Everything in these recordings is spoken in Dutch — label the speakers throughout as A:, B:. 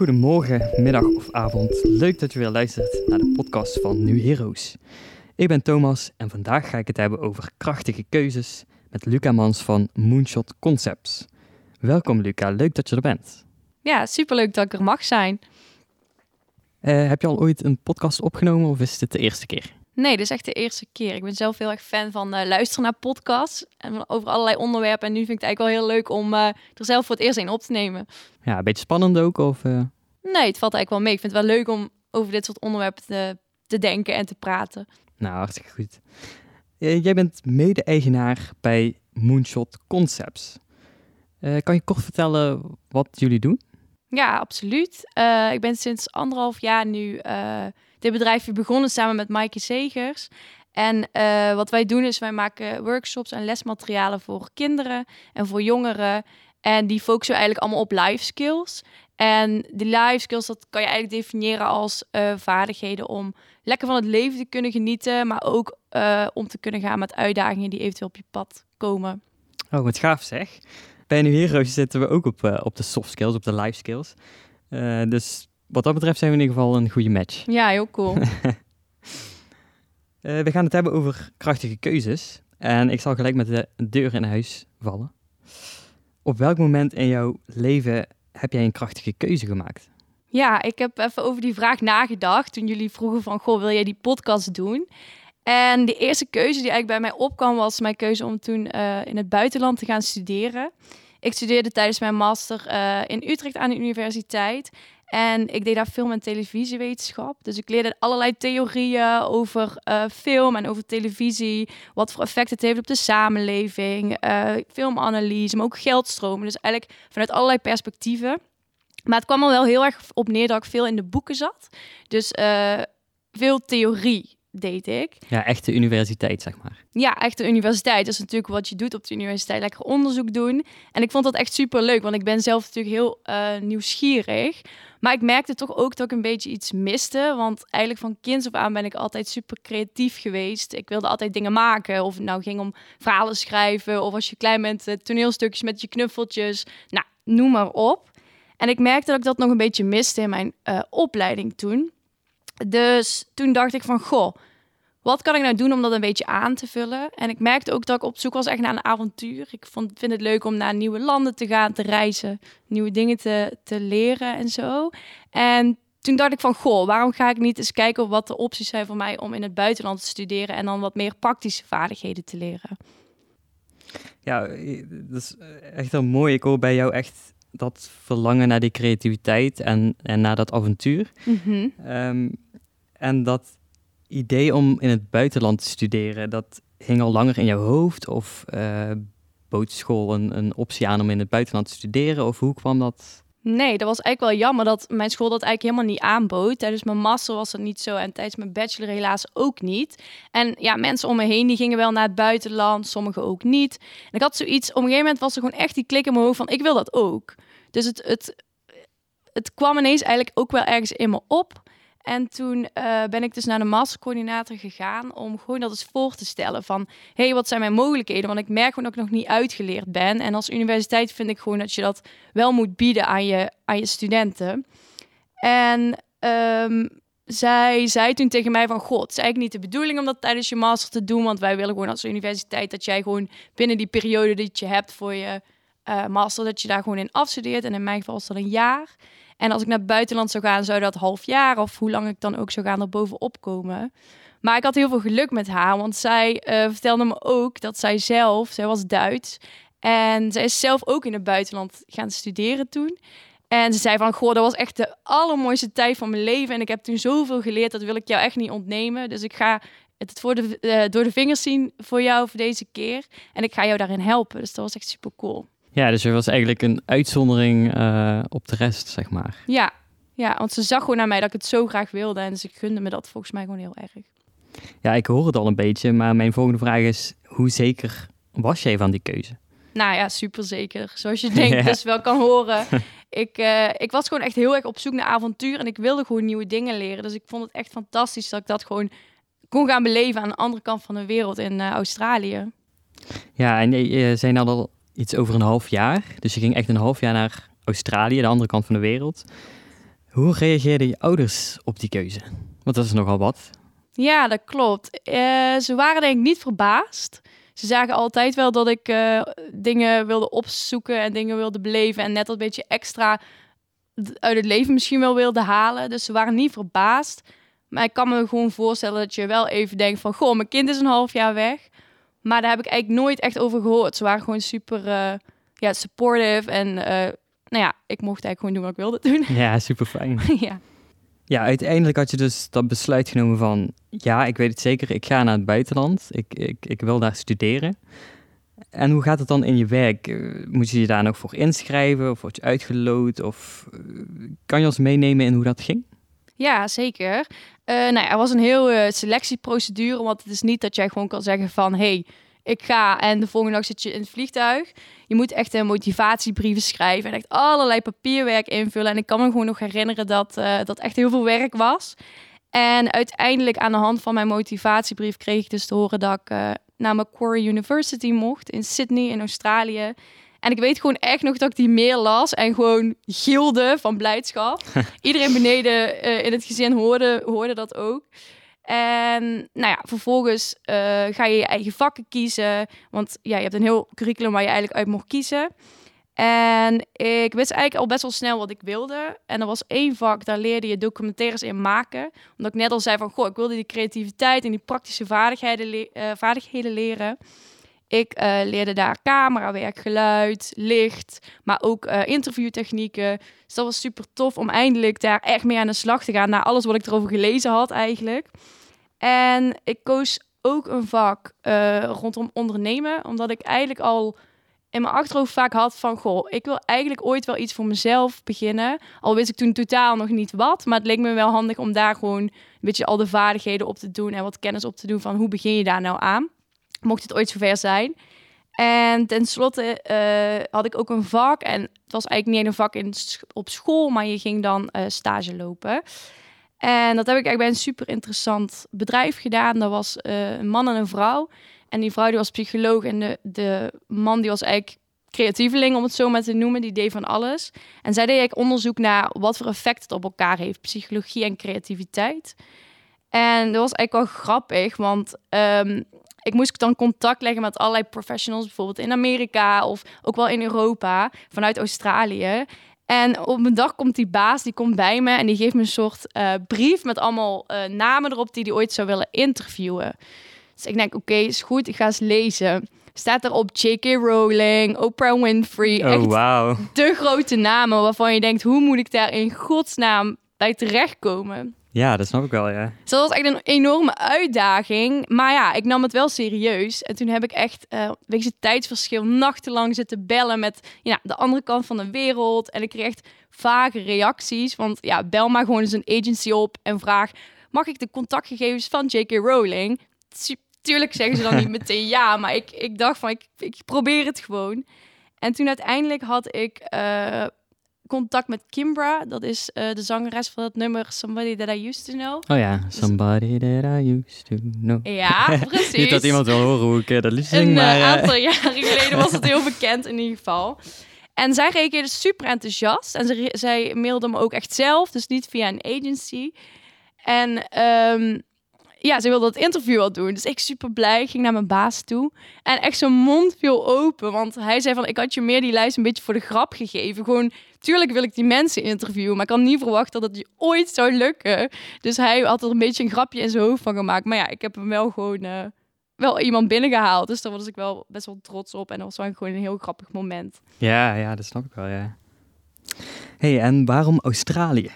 A: Goedemorgen, middag of avond. Leuk dat je weer luistert naar de podcast van New Heroes. Ik ben Thomas en vandaag ga ik het hebben over krachtige keuzes met Luca Mans van Moonshot Concepts. Welkom Luca, leuk dat je er bent.
B: Ja, superleuk dat ik er mag zijn.
A: Uh, heb je al ooit een podcast opgenomen of is dit de eerste keer?
B: Nee, dit is echt de eerste keer. Ik ben zelf heel erg fan van uh, luisteren naar podcasts en over allerlei onderwerpen. En nu vind ik het eigenlijk wel heel leuk om uh, er zelf voor het eerst een op te nemen.
A: Ja, een beetje spannend ook? Of, uh...
B: Nee, het valt eigenlijk wel mee. Ik vind het wel leuk om over dit soort onderwerpen te, te denken en te praten.
A: Nou, hartstikke goed. jij bent mede-eigenaar bij Moonshot Concepts. kan je kort vertellen wat jullie doen?
B: Ja, absoluut. ik ben sinds anderhalf jaar nu dit bedrijf begonnen samen met Maaike Zegers. En uh, wat wij doen is wij maken workshops en lesmaterialen voor kinderen en voor jongeren. En die focussen eigenlijk allemaal op life skills. En die life skills, dat kan je eigenlijk definiëren als vaardigheden om lekker van het leven te kunnen genieten, maar ook om te kunnen gaan met uitdagingen die eventueel op je pad komen.
A: Oh, wat gaaf zeg. Bij Nu Heroes zitten we ook op, op de soft skills, op de life skills. dus wat dat betreft zijn we in ieder geval een goede match.
B: Ja, heel cool. uh,
A: we gaan het hebben over krachtige keuzes. En ik zal gelijk met de deur in huis vallen. Op welk moment in jouw leven heb jij een krachtige keuze gemaakt?
B: Ja, ik heb even over die vraag nagedacht toen jullie vroegen van, goh, wil jij die podcast doen? En de eerste keuze die eigenlijk bij mij opkwam was mijn keuze om toen uh, in het buitenland te gaan studeren. Ik studeerde tijdens mijn master uh, in Utrecht aan de universiteit. En ik deed daar film- en televisiewetenschap. Dus ik leerde allerlei theorieën over uh, film en over televisie. Wat voor effect het heeft op de samenleving. Filmanalyse, maar ook geldstromen. Dus eigenlijk vanuit allerlei perspectieven. Maar het kwam er wel heel erg op neer dat ik veel in de boeken zat. Dus veel theorie deed ik.
A: Ja, echte universiteit, zeg maar.
B: Ja, echte universiteit. Dat is natuurlijk wat je doet op de universiteit. Lekker onderzoek doen. En ik vond dat echt super leuk, want ik ben zelf natuurlijk heel uh, nieuwsgierig. Maar ik merkte toch ook dat ik een beetje iets miste. Want eigenlijk van kinds af aan ben ik altijd super creatief geweest. Ik wilde altijd dingen maken. Of het nou ging om verhalen schrijven. Of als je klein bent, eh, toneelstukjes met je knuffeltjes. Nou, noem maar op. En ik merkte dat ik dat nog een beetje miste in mijn uh, opleiding toen. Dus toen dacht ik van, goh, wat kan ik nou doen om dat een beetje aan te vullen? En ik merkte ook dat ik op zoek was echt naar een avontuur. Ik vond, vind het leuk om naar nieuwe landen te gaan, te reizen, nieuwe dingen te, te leren en zo. En toen dacht ik van, goh, waarom ga ik niet eens kijken wat de opties zijn voor mij om in het buitenland te studeren en dan wat meer praktische vaardigheden te leren?
A: Ja, dat is echt heel mooi. Ik hoor bij jou echt dat verlangen naar die creativiteit en, en naar dat avontuur.
B: Mm
A: en dat idee om in het buitenland te studeren, dat hing al langer in jouw hoofd? Of uh, bood school een, een optie aan om in het buitenland te studeren? Of hoe kwam dat?
B: Nee, dat was eigenlijk wel jammer dat mijn school dat eigenlijk helemaal niet aanbood. Tijdens mijn master was dat niet zo en tijdens mijn bachelor helaas ook niet. En ja, mensen om me heen die gingen wel naar het buitenland, sommigen ook niet. En ik had zoiets, op een gegeven moment was er gewoon echt die klik in mijn hoofd van ik wil dat ook. Dus het, het, het kwam ineens eigenlijk ook wel ergens in me op. En toen uh, ben ik dus naar de mastercoördinator gegaan om gewoon dat eens voor te stellen van, hé, hey, wat zijn mijn mogelijkheden? Want ik merk gewoon dat ik nog niet uitgeleerd ben. En als universiteit vind ik gewoon dat je dat wel moet bieden aan je, aan je studenten. En um, zij zei toen tegen mij van, god, het is eigenlijk niet de bedoeling om dat tijdens je master te doen, want wij willen gewoon als universiteit dat jij gewoon binnen die periode die je hebt voor je uh, master, dat je daar gewoon in afstudeert. En in mijn geval is dat een jaar. En als ik naar het buitenland zou gaan, zou dat half jaar of hoe lang ik dan ook zou gaan er bovenop komen. Maar ik had heel veel geluk met haar, want zij uh, vertelde me ook dat zij zelf, zij was Duits, en zij is zelf ook in het buitenland gaan studeren toen. En ze zei van, goh, dat was echt de allermooiste tijd van mijn leven. En ik heb toen zoveel geleerd, dat wil ik jou echt niet ontnemen. Dus ik ga het voor de, uh, door de vingers zien voor jou voor deze keer. En ik ga jou daarin helpen. Dus dat was echt super cool.
A: Ja, dus er was eigenlijk een uitzondering uh, op de rest, zeg maar.
B: Ja. ja, want ze zag gewoon naar mij dat ik het zo graag wilde. En ze gunde me dat volgens mij gewoon heel erg.
A: Ja, ik hoor het al een beetje. Maar mijn volgende vraag is, hoe zeker was jij van die keuze?
B: Nou ja, super zeker. Zoals je denkt, dus wel kan horen. ik, uh, ik was gewoon echt heel erg op zoek naar avontuur. En ik wilde gewoon nieuwe dingen leren. Dus ik vond het echt fantastisch dat ik dat gewoon kon gaan beleven aan de andere kant van de wereld in uh, Australië.
A: Ja, en je nou al iets over een half jaar. Dus je ging echt een half jaar naar Australië, de andere kant van de wereld. Hoe reageerden je ouders op die keuze? Want dat is nogal wat.
B: Ja, dat klopt. Eh, ze waren denk ik niet verbaasd. Ze zagen altijd wel dat ik eh, dingen wilde opzoeken en dingen wilde beleven. En net dat beetje extra uit het leven misschien wel wilde halen. Dus ze waren niet verbaasd. Maar ik kan me gewoon voorstellen dat je wel even denkt van... Goh, mijn kind is een half jaar weg. Maar daar heb ik eigenlijk nooit echt over gehoord. Ze waren gewoon super uh, ja, supportive. En uh, nou ja, ik mocht eigenlijk gewoon doen wat ik wilde doen.
A: Ja, super fijn.
B: ja.
A: Ja, uiteindelijk had je dus dat besluit genomen van... Ja, ik weet het zeker, ik ga naar het buitenland. Ik, ik, ik wil daar studeren. En hoe gaat het dan in je werk? Eh, moet je je daar nog voor inschrijven of word je uitgeloot? Of kan je ons meenemen in hoe dat ging?
B: Ja, zeker. Uh, nou, er was een heel uh, selectieprocedure, want het is niet dat jij gewoon kan zeggen van... hey, ik ga en de volgende dag zit je in het vliegtuig. Je moet echt een motivatiebrieven schrijven en echt allerlei papierwerk invullen. En ik kan me gewoon nog herinneren dat dat echt heel veel werk was. En uiteindelijk aan de hand van mijn motivatiebrief kreeg ik dus te horen dat ik naar Macquarie University mocht in Sydney in Australië. En ik weet gewoon echt nog dat ik die meer las en gewoon gilde van blijdschap. Iedereen beneden uh, in het gezin hoorde, hoorde dat ook. En nou ja, vervolgens uh, ga je je eigen vakken kiezen. Want ja, je hebt een heel curriculum waar je eigenlijk uit mocht kiezen. En ik wist eigenlijk al best wel snel wat ik wilde. En er was één vak, daar leerde je documentaires in maken. Omdat ik net al zei van, goh, ik wilde die creativiteit en die praktische vaardigheden, le uh, vaardigheden leren. Ik uh, leerde daar camerawerk, geluid, licht, maar ook uh, interviewtechnieken. Dus dat was super tof om eindelijk daar echt mee aan de slag te gaan. Na alles wat ik erover gelezen had eigenlijk. En ik koos ook een vak uh, rondom ondernemen, omdat ik eigenlijk al in mijn achterhoofd vaak had van... goh, ik wil eigenlijk ooit wel iets voor mezelf beginnen. Al wist ik toen totaal nog niet wat, maar het leek me wel handig om daar gewoon... een beetje al de vaardigheden op te doen en wat kennis op te doen van hoe begin je daar nou aan mocht het ooit zover zijn. En tenslotte uh, had ik ook een vak. En het was eigenlijk niet een vak in, op school, maar je ging dan uh, stage lopen. En dat heb ik eigenlijk bij een super interessant bedrijf gedaan. Dat was uh, een man en een vrouw. En die vrouw die was psycholoog en de, de man die was eigenlijk creatieveling, om het zo maar te noemen. Die deed van alles. En zij deed eigenlijk onderzoek naar wat voor effect het op elkaar heeft. Psychologie en creativiteit. En dat was eigenlijk wel grappig, want um, ik moest dan contact leggen met allerlei professionals, bijvoorbeeld in Amerika of ook wel in Europa, vanuit Australië. En op een dag komt die baas, die komt bij me en die geeft me een soort uh, brief met allemaal uh, namen erop die hij ooit zou willen interviewen. Dus ik denk, oké, okay, is goed, ik ga eens lezen. Staat erop J.K. Rowling, Oprah Winfrey.
A: Oh, wow.
B: De grote namen waarvan je denkt, hoe moet ik daar in godsnaam bij terechtkomen?
A: Ja, dat snap ik wel, ja.
B: Dus dat was echt een enorme uitdaging. Maar ja, ik nam het wel serieus. En toen heb ik echt, uh, weet je, tijdsverschil, nachtenlang zitten bellen met ja, de andere kant van de wereld. En ik kreeg echt vage reacties. Want ja, bel maar gewoon eens een agency op en vraag... mag ik de contactgegevens van J.K. Rowling? Tuurlijk zeggen ze dan niet meteen ja, maar ik, ik dacht van, ik, ik probeer het gewoon. En toen uiteindelijk had ik... Uh, contact met Kimbra. Dat is uh, de zangeres van het nummer Somebody That I Used To Know.
A: Oh ja, Somebody That I Used To Know.
B: Ja, precies.
A: Niet dat iemand wil horen hoe ik uh, dat liedje zing,
B: Een
A: maar...
B: uh, aantal jaren geleden was het heel bekend in ieder geval. En zij reageerde super enthousiast. En ze, zij mailde me ook echt zelf, dus niet via een agency. En um, ja, ze wilde dat interview al doen. Dus ik super blij, ging naar mijn baas toe. En echt zijn mond viel open. Want hij zei van, ik had je meer die lijst een beetje voor de grap gegeven. Gewoon, tuurlijk wil ik die mensen interviewen. Maar ik had niet verwacht dat het je ooit zou lukken. Dus hij had er een beetje een grapje in zijn hoofd van gemaakt. Maar ja, ik heb hem wel gewoon... Uh, wel iemand binnengehaald. Dus daar was ik wel best wel trots op. En dat was gewoon een heel grappig moment.
A: Ja, ja, dat snap ik wel, ja. hey, en waarom Australië?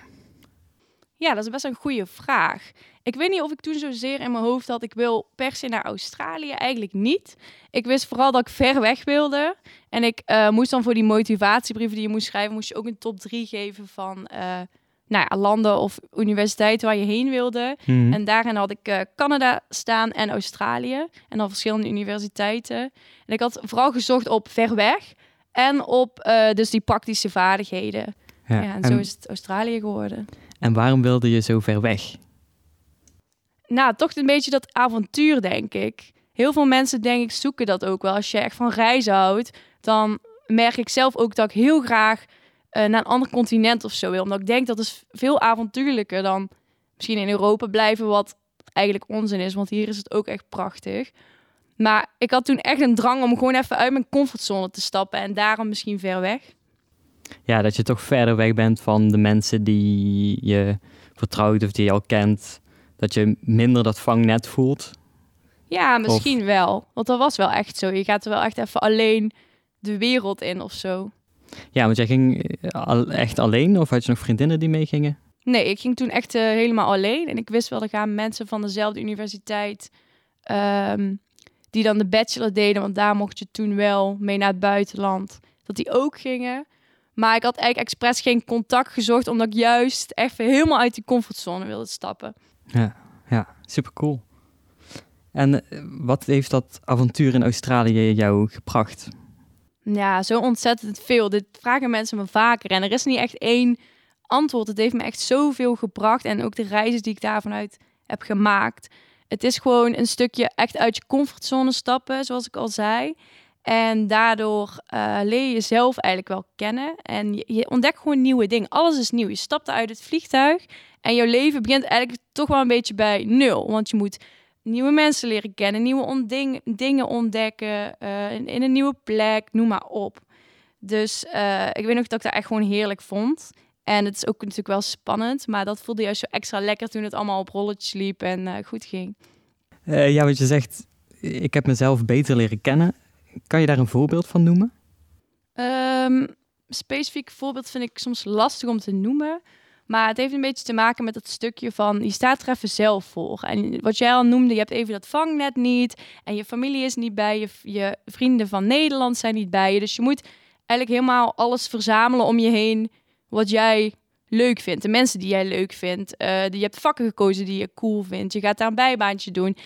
B: Ja, dat is best een goede vraag. Ik weet niet of ik toen zozeer in mijn hoofd had, ik wil per se naar Australië. Eigenlijk niet. Ik wist vooral dat ik ver weg wilde. En ik uh, moest dan voor die motivatiebrieven die je moest schrijven, moest je ook een top 3 geven van uh, nou ja, landen of universiteiten waar je heen wilde.
A: Hmm.
B: En daarin had ik uh, Canada staan en Australië. En dan verschillende universiteiten. En ik had vooral gezocht op ver weg en op dus die praktische vaardigheden. Ja, ja en, en zo is het Australië geworden.
A: En waarom wilde je zo ver weg?
B: Nou, toch een beetje dat avontuur, denk ik. Heel veel mensen, denk ik, zoeken dat ook wel. Als je echt van reizen houdt, dan merk ik zelf ook dat ik heel graag eh, naar een ander continent of zo wil. Omdat ik denk dat is veel avontuurlijker dan misschien in Europa blijven, wat eigenlijk onzin is, want hier is het ook echt prachtig. Maar ik had toen echt een drang om gewoon even uit mijn comfortzone te stappen en daarom misschien ver weg.
A: Ja, dat je toch verder weg bent van de mensen die je vertrouwt of die je al kent. Dat je minder dat vangnet voelt.
B: Ja, misschien wel. Want dat was wel echt zo. Je gaat er wel echt even alleen de wereld in of zo.
A: Ja, want jij ging eh, echt alleen of had je nog vriendinnen die meegingen?
B: Nee, ik ging toen echt uh, helemaal alleen. En ik wist wel, er gaan mensen van dezelfde universiteit um, die dan de bachelor deden, want daar mocht je toen wel mee naar het buitenland, dat die ook gingen. Maar ik had eigenlijk expres geen contact gezocht, omdat ik juist even helemaal uit die comfortzone wilde stappen.
A: Ja, ja, super cool. En eh, wat heeft dat avontuur in Australië jou gebracht?
B: Ja, zo ontzettend veel. Dit vragen mensen me vaker. En er is niet echt één antwoord. Het heeft me echt zoveel gebracht. En ook de reizen die ik daar vanuit heb gemaakt. Het is gewoon een stukje echt uit je comfortzone stappen, zoals ik al zei. En daardoor uh, leer je jezelf eigenlijk wel kennen. En je, ontdekt gewoon nieuwe dingen. Alles is nieuw. Je stapt uit het vliegtuig. En jouw leven begint eigenlijk toch wel een beetje bij nul. Want je moet nieuwe mensen leren kennen, nieuwe dingen ontdekken, uh, in, een nieuwe plek, noem maar op. Dus uh, ik weet nog dat ik dat echt gewoon heerlijk vond. En het is ook natuurlijk wel spannend, maar dat voelde juist zo extra lekker toen het allemaal op rolletjes liep en goed ging.
A: ja, wat je zegt, ik heb mezelf beter leren kennen. Kan je daar een voorbeeld van noemen?
B: Um, specifiek voorbeeld vind ik soms lastig om te noemen. Maar het heeft een beetje te maken met dat stukje van je staat er even zelf voor. En wat jij al noemde, je hebt even dat vangnet niet. En je familie is niet bij je. Je vrienden van Nederland zijn niet bij je. Dus je moet eigenlijk helemaal alles verzamelen om je heen wat jij leuk vindt. De mensen die jij leuk vindt. Uh, die, je hebt vakken gekozen die je cool vindt. Je gaat daar een bijbaantje doen.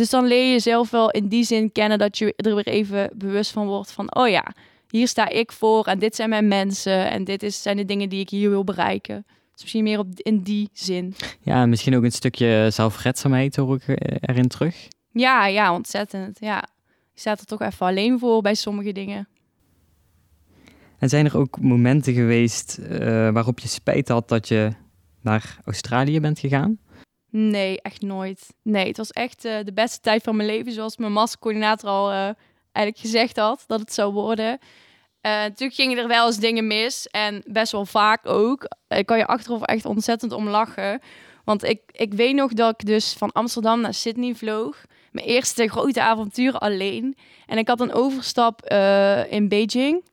B: Dus dan leer je jezelf wel in die zin kennen dat je er weer even bewust van wordt van, oh ja, hier sta ik voor en dit zijn mijn mensen en dit is, zijn de dingen die ik hier wil bereiken. Dus misschien meer op, in die zin.
A: Ja, misschien ook een stukje zelfredzaamheid hoor ik eh, erin terug.
B: Ja, ja, ontzettend. Ja. Je staat er toch even alleen voor bij sommige dingen.
A: En zijn er ook momenten geweest uh, waarop je spijt had dat je naar Australië bent gegaan?
B: Nee, echt nooit. Nee, het was echt uh, de beste tijd van mijn leven, zoals mijn mastercoördinator al uh, eigenlijk gezegd had dat het zou worden. Uh, natuurlijk gingen er wel eens dingen mis en best wel vaak ook. Ik kan je achteraf echt ontzettend om lachen. Want ik, ik weet nog dat ik dus van Amsterdam naar Sydney vloog. Mijn eerste grote avontuur alleen. En ik had een overstap in Beijing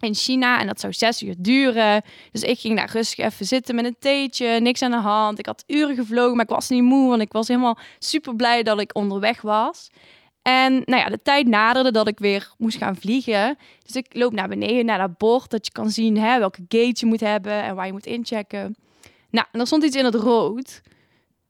B: in China en dat zou zes uur duren. Dus ik ging daar rustig even zitten met een theetje, niks aan de hand. Ik had uren gevlogen, maar ik was niet moe, want ik was helemaal super blij dat ik onderweg was. En nou ja, de tijd naderde dat ik weer moest gaan vliegen. Dus ik loop naar beneden, naar dat bord, dat je kan zien hè, welke gate je moet hebben en waar je moet inchecken. Nou, en er stond iets in het rood,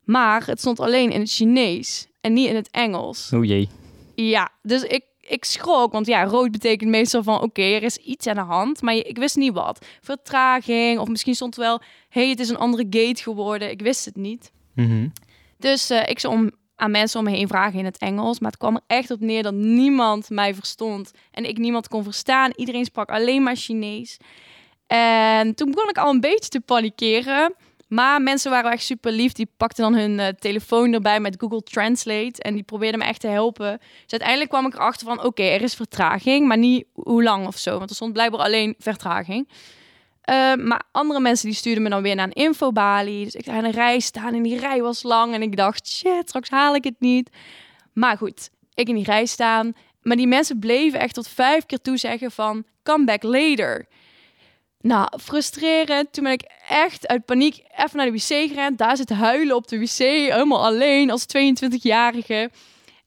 B: maar het stond alleen in het Chinees en niet in het Engels.
A: O jee.
B: Ja, dus ik, ik schrok, want ja, rood betekent meestal van oké, er is iets aan de hand, maar ik wist niet wat. Vertraging, of misschien stond wel, hey, het is een andere gate geworden. Ik wist het niet.
A: Mm
B: Dus uh, ik zou om aan mensen om me heen vragen in het Engels. Maar het kwam er echt op neer dat niemand mij verstond. En ik niemand kon verstaan. Iedereen sprak alleen maar Chinees. En toen begon ik al een beetje te panikeren. Maar mensen waren echt super lief. Die pakten dan hun uh, telefoon erbij met Google Translate. En die probeerden me echt te helpen. Dus uiteindelijk kwam ik erachter van... oké, er is vertraging, maar niet hoe lang of zo. Want er stond blijkbaar alleen vertraging. Uh, maar andere mensen die stuurden me dan weer naar een infobalie. Dus ik ga in een rij staan en die rij was lang. En ik dacht, shit, straks haal ik het niet. Maar goed, ik in die rij staan. Maar die mensen bleven echt tot vijf keer toe zeggen van, come back later. Nou, frustrerend. Toen ben ik echt uit paniek even naar de wc gerend. Daar zit huilen op de wc, helemaal alleen als 22-jarige.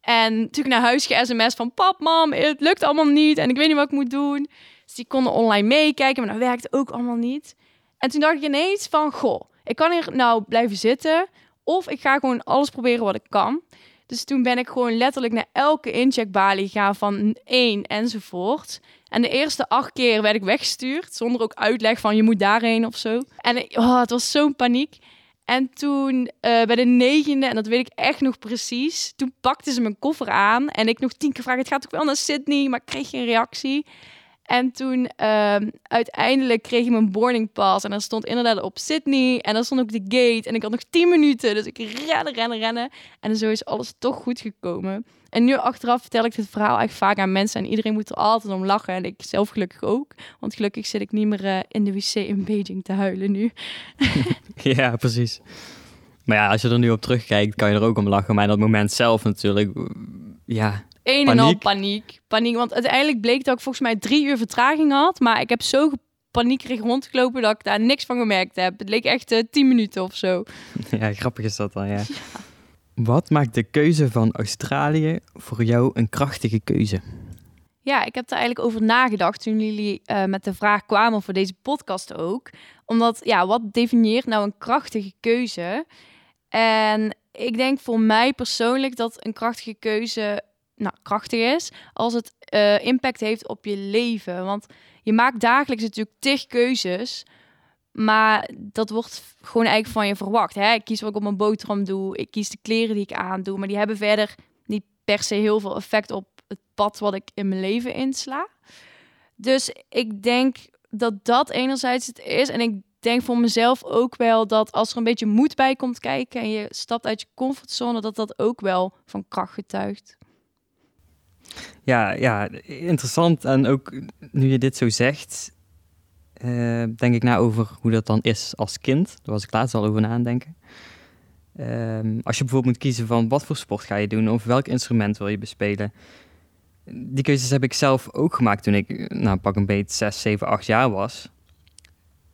B: En natuurlijk naar huis ge-sms van, pap, mam, het lukt allemaal niet. En ik weet niet wat ik moet doen. Dus die konden online meekijken, maar dat werkte ook allemaal niet. En toen dacht ik ineens van, goh, ik kan hier nou blijven zitten. Of ik ga gewoon alles proberen wat ik kan. Dus toen ben ik gewoon letterlijk naar elke incheckbalie gaan van één enzovoort. En de eerste acht keer werd ik weggestuurd, zonder ook uitleg van je moet daarheen of zo. En oh, het was zo'n paniek. En toen uh, bij de negende, en dat weet ik echt nog precies, toen pakten ze mijn koffer aan. En ik nog tien keer vragen, het gaat ook wel naar Sydney, maar ik kreeg geen reactie. En toen ehm, uiteindelijk kreeg ik mijn boarding pass. En dan stond inderdaad op Sydney. En dan stond ook de gate. En ik had nog 10 minuten. Dus ik rennen, rennen, rennen. En zo is alles toch goed gekomen. En nu achteraf vertel ik dit verhaal echt vaak aan mensen. En iedereen moet er altijd om lachen. En ik zelf gelukkig ook. Want gelukkig zit ik niet meer uh, in de wc in Beijing te huilen nu.
A: ja, precies. Maar ja, als je er nu op terugkijkt, kan je er ook om lachen. Maar in dat moment zelf natuurlijk, ja,
B: een en al paniek. Paniek, want uiteindelijk bleek dat ik volgens mij drie uur vertraging had. Maar ik heb zo paniekerig rondgelopen dat ik daar niks van gemerkt heb. Het leek echt uh, tien minuten of zo.
A: Ja, grappig is dat dan, ja. Wat maakt de keuze van Australië voor jou een krachtige keuze?
B: Ja, ik heb er eigenlijk over nagedacht toen jullie uh, met de vraag kwamen voor deze podcast ook. Omdat, ja, wat definieert nou een krachtige keuze? En ik denk voor mij persoonlijk dat een krachtige keuze nou, krachtig is als het uh, impact heeft op je leven. Want je maakt dagelijks natuurlijk tig keuzes, maar dat wordt gewoon eigenlijk van je verwacht. Hè? Ik kies wat ik op mijn boterham doe, ik kies de kleren die ik aandoe, maar die hebben verder niet per se heel veel effect op het pad wat ik in mijn leven insla. Dus ik denk dat dat enerzijds het is. En ik denk voor mezelf ook wel dat als er een beetje moed bij komt kijken en je stapt uit je comfortzone, dat dat ook wel van kracht getuigt.
A: Ja, ja, interessant. En ook nu je dit zo zegt, uh, denk ik na over hoe dat dan is als kind. Daar was ik laatst al over na. Uh, als je bijvoorbeeld moet kiezen van wat voor sport ga je doen of welk instrument wil je bespelen. Die keuzes heb ik zelf ook gemaakt toen ik, nou pak een beetje 6, 7, 8 jaar was.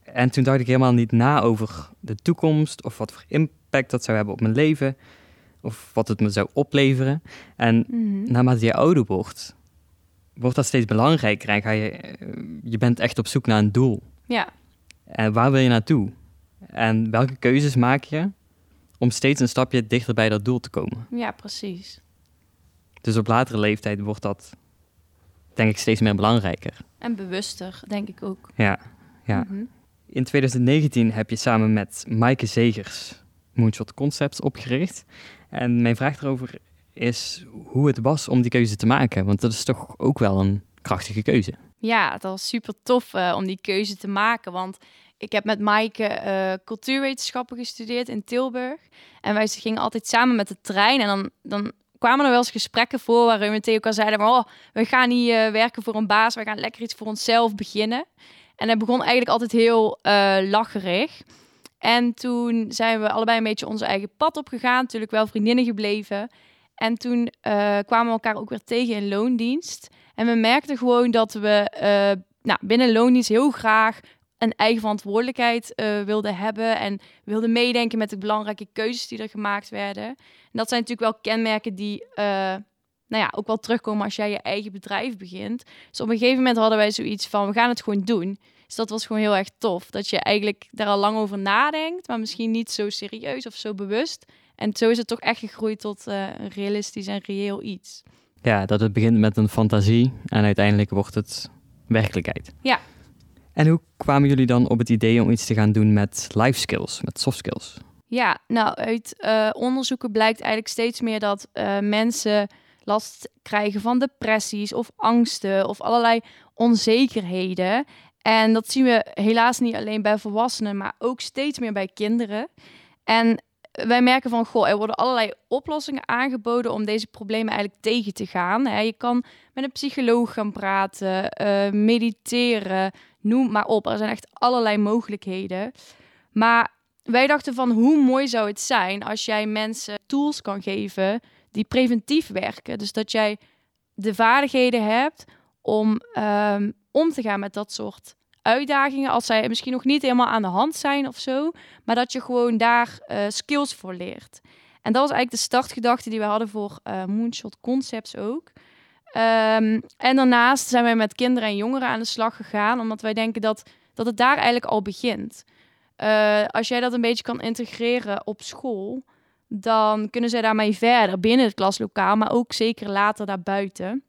A: En toen dacht ik helemaal niet na over de toekomst of wat voor impact dat zou hebben op mijn leven of wat het me zou opleveren. En mm naarmate je ouder wordt, wordt dat steeds belangrijker en ga je, eh, je bent echt op zoek naar een doel.
B: Ja.
A: En waar wil je naartoe? En welke keuzes maak je om steeds een stapje dichter bij dat doel te komen?
B: Ja, precies.
A: Dus op latere leeftijd wordt dat, denk ik, steeds meer belangrijker.
B: En bewuster, denk ik ook.
A: Ja, ja. Mhm. In 2019 heb je samen met Maaike Zegers Moonshot Concepts opgericht. En mijn vraag erover is hoe het was om die keuze te maken. Want dat is toch ook wel een krachtige keuze.
B: Ja, het was super tof uh, om die keuze te maken. Want ik heb met Maaike uh, cultuurwetenschappen gestudeerd in Tilburg. En wij gingen altijd samen met de trein. En dan, dan kwamen er wel eens gesprekken voor waarin we tegen elkaar zeiden... Oh, we gaan niet uh, werken voor een baas, we gaan lekker iets voor onszelf beginnen. En dat begon eigenlijk altijd heel lacherig. En toen zijn we allebei een beetje onze eigen pad opgegaan. Natuurlijk wel vriendinnen gebleven. En toen uh, kwamen we elkaar ook weer tegen in loondienst. En we merkten gewoon dat we uh, nou, binnen loondienst heel graag een eigen verantwoordelijkheid uh, wilden hebben. En wilden meedenken met de belangrijke keuzes die er gemaakt werden. En dat zijn natuurlijk wel kenmerken die nou ja, ook wel terugkomen als jij je eigen bedrijf begint. Dus op een gegeven moment hadden wij zoiets van, we gaan het gewoon doen. Dus dat was gewoon heel erg tof. Dat je eigenlijk daar al lang over nadenkt, maar misschien niet zo serieus of zo bewust. En zo is het toch echt gegroeid tot uh, een realistisch en reëel iets.
A: Ja, dat het begint met een fantasie en uiteindelijk wordt het werkelijkheid.
B: Ja.
A: En hoe kwamen jullie dan op het idee om iets te gaan doen met life skills, met soft skills?
B: Ja, nou, uit uh, onderzoeken blijkt eigenlijk steeds meer dat uh, mensen last krijgen van depressies of angsten of allerlei onzekerheden. En dat zien we helaas niet alleen bij volwassenen, maar ook steeds meer bij kinderen. En wij merken van, goh, er worden allerlei oplossingen aangeboden om deze problemen eigenlijk tegen te gaan. Je kan met een psycholoog gaan praten, uh, mediteren, noem maar op. Er zijn echt allerlei mogelijkheden. Maar wij dachten van, hoe mooi zou het zijn als jij mensen tools kan geven die preventief werken. Dus dat jij de vaardigheden hebt om um, om te gaan met dat soort uitdagingen. Als zij misschien nog niet helemaal aan de hand zijn of zo. Maar dat je gewoon daar uh, skills voor leert. En dat was eigenlijk de startgedachte die we hadden voor uh, Moonshot Concepts ook. Um, en daarnaast zijn wij met kinderen en jongeren aan de slag gegaan. Omdat wij denken dat, dat het daar eigenlijk al begint. Uh, als jij dat een beetje kan integreren op school, dan kunnen zij daarmee verder binnen het klaslokaal, maar ook zeker later daarbuiten.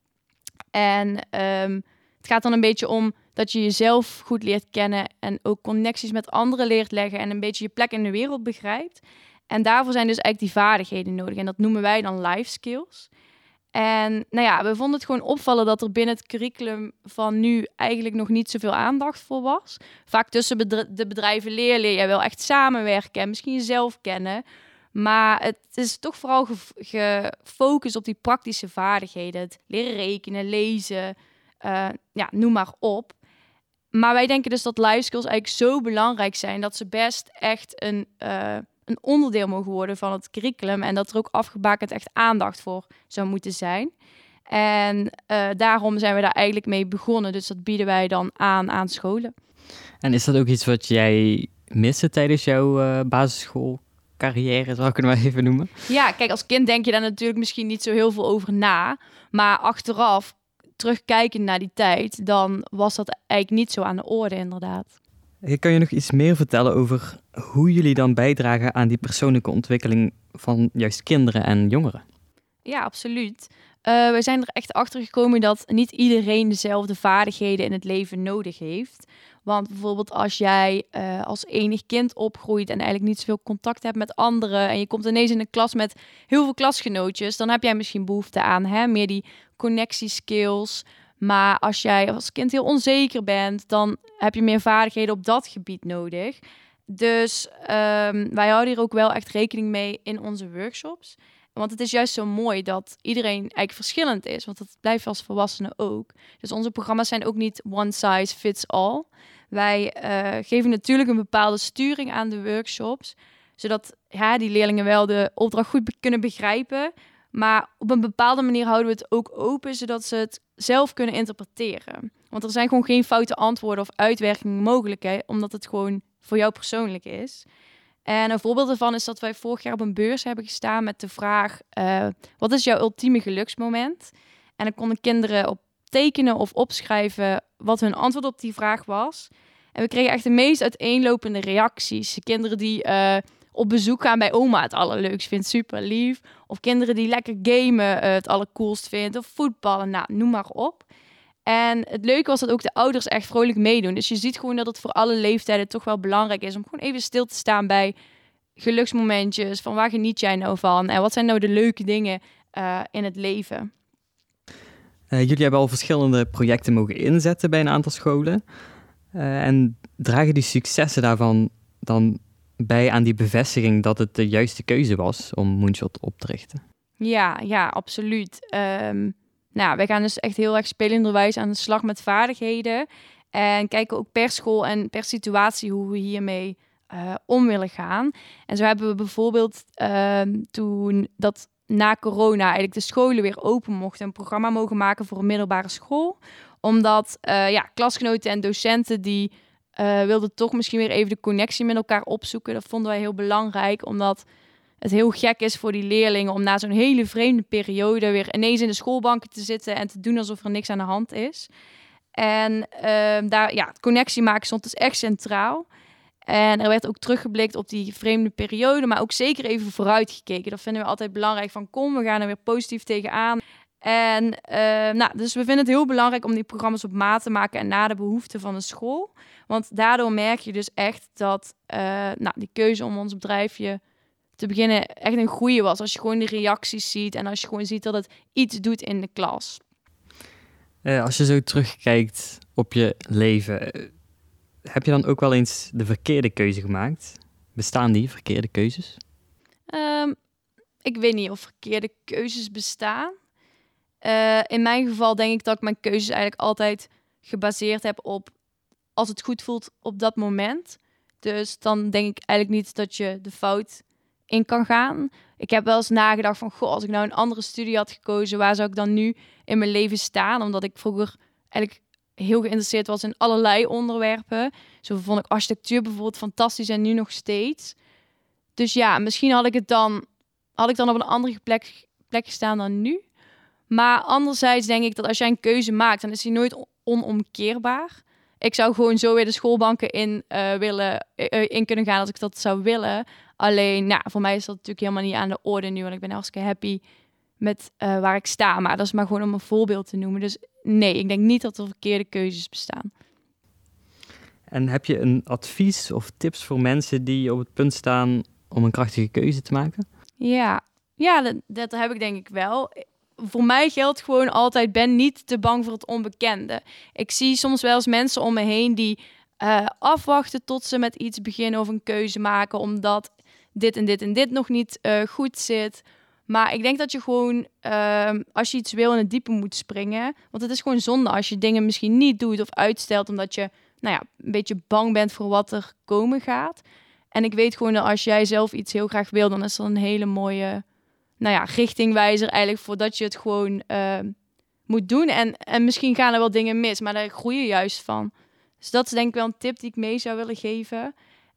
B: En um, het gaat dan een beetje om dat je jezelf goed leert kennen en ook connecties met anderen leert leggen en een beetje je plek in de wereld begrijpt. En daarvoor zijn dus eigenlijk die vaardigheden nodig. En dat noemen wij dan life skills. En nou ja, we vonden het gewoon opvallen dat er binnen het curriculum van nu eigenlijk nog niet zoveel aandacht voor was. Vaak tussen de bedrijven leer leer je wel echt samenwerken en misschien jezelf kennen. Maar het is toch vooral gefocust op die praktische vaardigheden. Het leren rekenen, lezen, uh, ja, noem maar op. Maar wij denken dus dat life skills eigenlijk zo belangrijk zijn dat ze best echt een, uh, een onderdeel mogen worden van het curriculum. En dat er ook afgebakend echt aandacht voor zou moeten zijn. En uh, daarom zijn we daar eigenlijk mee begonnen. Dus dat bieden wij dan aan aan scholen.
A: En is dat ook iets wat jij miste tijdens jouw uh, basisschoolcarrière, zou ik het maar even noemen?
B: Ja, kijk, als kind denk je daar natuurlijk misschien niet zo heel veel over na. Maar achteraf terugkijken naar die tijd, dan was dat eigenlijk niet zo aan de orde, inderdaad.
A: Kan je nog iets meer vertellen over hoe jullie dan bijdragen aan die persoonlijke ontwikkeling van juist kinderen en jongeren?
B: Ja, absoluut. Uh, we zijn er echt achter gekomen dat niet iedereen dezelfde vaardigheden in het leven nodig heeft. Want bijvoorbeeld als jij uh, als enig kind opgroeit en eigenlijk niet zoveel contact hebt met anderen en je komt ineens in een klas met heel veel klasgenootjes, dan heb jij misschien behoefte aan hè, meer die connectieskills. Maar als jij als kind heel onzeker bent, dan heb je meer vaardigheden op dat gebied nodig. Dus um, wij houden hier ook wel echt rekening mee in onze workshops. Want het is juist zo mooi dat iedereen eigenlijk verschillend is. Want dat blijft als volwassenen ook. Dus onze programma's zijn ook niet one size fits all. Wij uh, geven natuurlijk een bepaalde sturing aan de workshops. Zodat ja, die leerlingen wel de opdracht goed kunnen begrijpen. Maar op een bepaalde manier houden we het ook open, zodat ze het zelf kunnen interpreteren. Want er zijn gewoon geen foute antwoorden of uitwerkingen mogelijk, hè, omdat het gewoon voor jou persoonlijk is. En een voorbeeld daarvan is dat wij vorig jaar op een beurs hebben gestaan met de vraag: uh, wat is jouw ultieme geluksmoment? En dan konden kinderen op tekenen of opschrijven wat hun antwoord op die vraag was. En we kregen echt de meest uiteenlopende reacties. Kinderen die uh, op bezoek gaan bij oma het allerleukst vindt, super lief. Of kinderen die lekker gamen uh, het allercoolst vindt. Of voetballen, nou, noem maar op. En het leuke was dat ook de ouders echt vrolijk meedoen. Dus je ziet gewoon dat het voor alle leeftijden toch wel belangrijk is om gewoon even stil te staan bij geluksmomentjes. Van waar geniet jij nou van? En wat zijn nou de leuke dingen uh, in het leven?
A: Uh, jullie hebben al verschillende projecten mogen inzetten bij een aantal scholen. Uh, en dragen die successen daarvan dan bij aan die bevestiging dat het de juiste keuze was om Moonshot op te richten?
B: Ja, ja, absoluut. Um, nou, wij gaan dus echt heel erg spelenderwijs aan de slag met vaardigheden. En kijken ook per school en per situatie hoe we hiermee uh, om willen gaan. En zo hebben we bijvoorbeeld uh, toen dat na corona eigenlijk de scholen weer open mochten, een programma mogen maken voor een middelbare school. Omdat uh, ja, klasgenoten en docenten die uh, wilden toch misschien weer even de connectie met elkaar opzoeken. Dat vonden wij heel belangrijk, omdat het heel gek is voor die leerlingen om na zo'n hele vreemde periode weer ineens in de schoolbanken te zitten en te doen alsof er niks aan de hand is. En uh, daar, ja, connectie maken stond dus echt centraal. En er werd ook teruggeblikt op die vreemde periode, maar ook zeker even vooruit gekeken. Dat vinden we altijd belangrijk. Van kom, we gaan er weer positief tegenaan. En uh, nou, dus we vinden het heel belangrijk om die programma's op maat te maken en naar de behoeften van de school. Want daardoor merk je dus echt dat uh, nou, die keuze om ons bedrijfje te beginnen echt een goede was. Als je gewoon de reacties ziet en als je gewoon ziet dat het iets doet in de klas.
A: Uh, als je zo terugkijkt op je leven, uh, heb je dan ook wel eens de verkeerde keuze gemaakt? Bestaan die verkeerde keuzes?
B: Um, ik weet niet of verkeerde keuzes bestaan. Uh, in mijn geval denk ik dat ik mijn keuzes eigenlijk altijd gebaseerd heb op als het goed voelt op dat moment. Dus dan denk ik eigenlijk niet dat je de fout in kan gaan. Ik heb wel eens nagedacht van, goh, als ik nou een andere studie had gekozen, waar zou ik dan nu in mijn leven staan? Omdat ik vroeger eigenlijk heel geïnteresseerd was in allerlei onderwerpen. Zo vond ik architectuur bijvoorbeeld fantastisch en nu nog steeds. Dus ja, misschien had ik het dan, had ik dan op een andere plek, plek gestaan dan nu. Maar anderzijds denk ik dat als jij een keuze maakt, dan is die nooit onomkeerbaar. Ik zou gewoon zo weer de schoolbanken in uh, willen uh, in kunnen gaan als ik dat zou willen. Alleen, nou, voor mij is dat natuurlijk helemaal niet aan de orde nu, want ik ben hartstikke happy met uh, waar ik sta. Maar dat is maar gewoon om een voorbeeld te noemen. Dus nee, ik denk niet dat er verkeerde keuzes bestaan.
A: En heb je een advies of tips voor mensen die op het punt staan om een krachtige keuze te maken?
B: Ja, ja dat, dat heb ik denk ik wel. voor mij geldt gewoon altijd: ben niet te bang voor het onbekende. Ik zie soms wel eens mensen om me heen die uh, afwachten tot ze met iets beginnen of een keuze maken, omdat dit en dit en dit nog niet uh, goed zit. Maar ik denk dat je gewoon, uh, als je iets wil, in het diepe moet springen. Want het is gewoon zonde als je dingen misschien niet doet of uitstelt, omdat je nou ja, een beetje bang bent voor wat er komen gaat. En ik weet gewoon dat als jij zelf iets heel graag wil, dan is dat een hele mooie nou ja, richtingwijzer eigenlijk voordat je het gewoon uh, moet doen. En, en misschien gaan er wel dingen mis, maar daar groei je juist van. Dus dat is denk ik wel een tip die ik mee zou willen geven.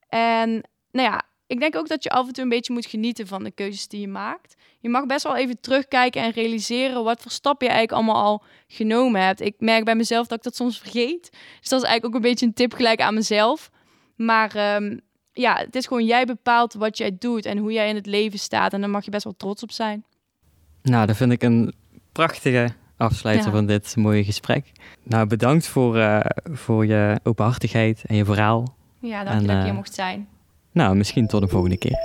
B: En nou ja, ik denk ook dat je af en toe een beetje moet genieten van de keuzes die je maakt. Je mag best wel even terugkijken en realiseren wat voor stappen je eigenlijk allemaal al genomen hebt. Ik merk bij mezelf dat ik dat soms vergeet. Dus dat is eigenlijk ook een beetje een tip gelijk aan mezelf. Maar um, ja, het is gewoon jij bepaalt wat jij doet en hoe jij in het leven staat. En daar mag je best wel trots op zijn.
A: Nou, dat vind ik een prachtige afsluiter van dit mooie gesprek. Nou, bedankt voor, uh, voor je openhartigheid en je verhaal.
B: Ja, dank je dat je hier mocht zijn.
A: Nou, misschien tot de volgende keer.